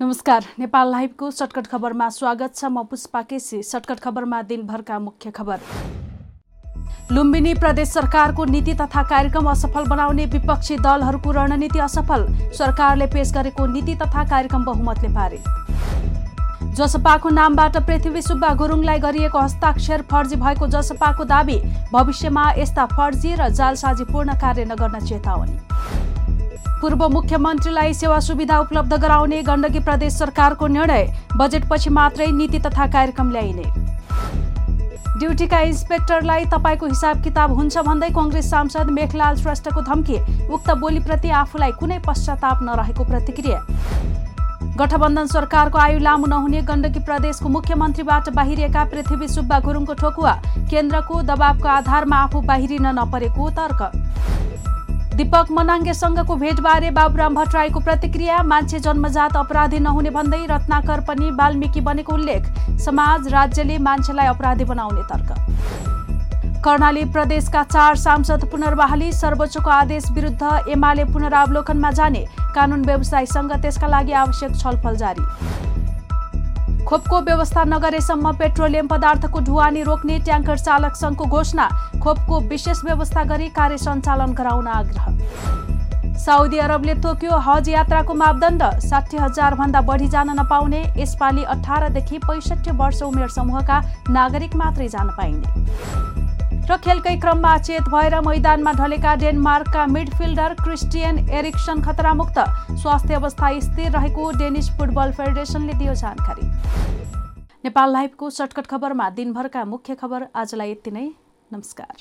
नमस्कार। नेपाल लाइभको सर्टकट खबरमा स्वागत छ म पुष्पा केसी। सर्टकट खबरमा दिनभरका मुख्य खबर। लुम्बिनी प्रदेश सरकारको नीति तथा कार्यक्रम असफल बनाउने विपक्षी दलहरूको रणनीति असफल। सरकारले पेश गरेको नीति तथा कार्यक्रम बहुमतले पारे। जसपाको नामबाट पृथ्वी सुब्बा गुरुङलाई गरिएको हस्ताक्षर फर्जी भएको जसपाको दावी। भविष्यमा यस्ता फर्जी र जालसाजी पूर्ण कार्य नगर्न चेतावनी। पूर्व मुख्यमन्त्रीलाई सेवा सुविधा उपलब्ध गराउने गण्डकी प्रदेश सरकारको निर्णय बजेटपछि मात्रै नीति तथा कार्यक्रम ल्याइने। ड्युटीका इन्सपेक्टरलाई तपाईँको हिसाब किताब हुन्छ भन्दै कङ्ग्रेस सांसद मेघलाल श्रेष्ठको धम्की उक्त बोलीप्रति आफूलाई कुनै पश्चाताप नरहेको प्रतिक्रिया। गठबन्धन सरकारको आयु लामो नहुने गण्डकी प्रदेशको मुख्यमन्त्रीबाट बाहिरिएका पृथ्वी सुब्बा गुरुङको ठोकुवा केन्द्रको दबावको आधारमा आफू बाहिरिन नपरेको तर्क। दीपक मनाङ्गेसँगको भेटबारे बाबुराम भट्टराईको प्रतिक्रिया मान्छे जन्मजात अपराधी नहुने भन्दै रत्नाकर पनि वाल्मिकी बनेको उल्लेख। समाज राज्यले मान्छेलाई अपराधी बनाउने तर्क। कर्णाली प्रदेशका चार सांसद पुनर्बहाली सर्वोच्चको आदेश विरुद्ध एमाले पुनरावलोकनमा जाने कानून व्यवसायीसँग त्यसका लागि आवश्यक छलफल जारी। खोपको व्यवस्था नगरेसम्म पेट्रोलियम पदार्थको ढुवानी रोक्ने ट्याङ्कर चालक सङ्घको घोषणा खोपको विशेष व्यवस्था गरी कार्य सञ्चालन गराउन आग्रह। साउदी अरबले तोक्यो हज यात्राको मापदण्ड साठी भन्दा बढी जान नपाउने यसपालि अठारदेखि पैँसठी वर्ष उमेर समूहका नागरिक मात्रै जान पाइने। र खेलकै क्रममा चेत भएर मैदानमा ढलेका डेनमार्कका मिडफिल्डर क्रिस्टियन एरिक्सन खतरामुक्त। स्वास्थ्य अवस्था स्थिर रहेको डेनिस फुटबल फेडरेसनले दियो जानकारी। नेपाल लाइभको सर्टकट खबरमा दिनभरका मुख्य खबर आजलाई यति नै। नमस्कार।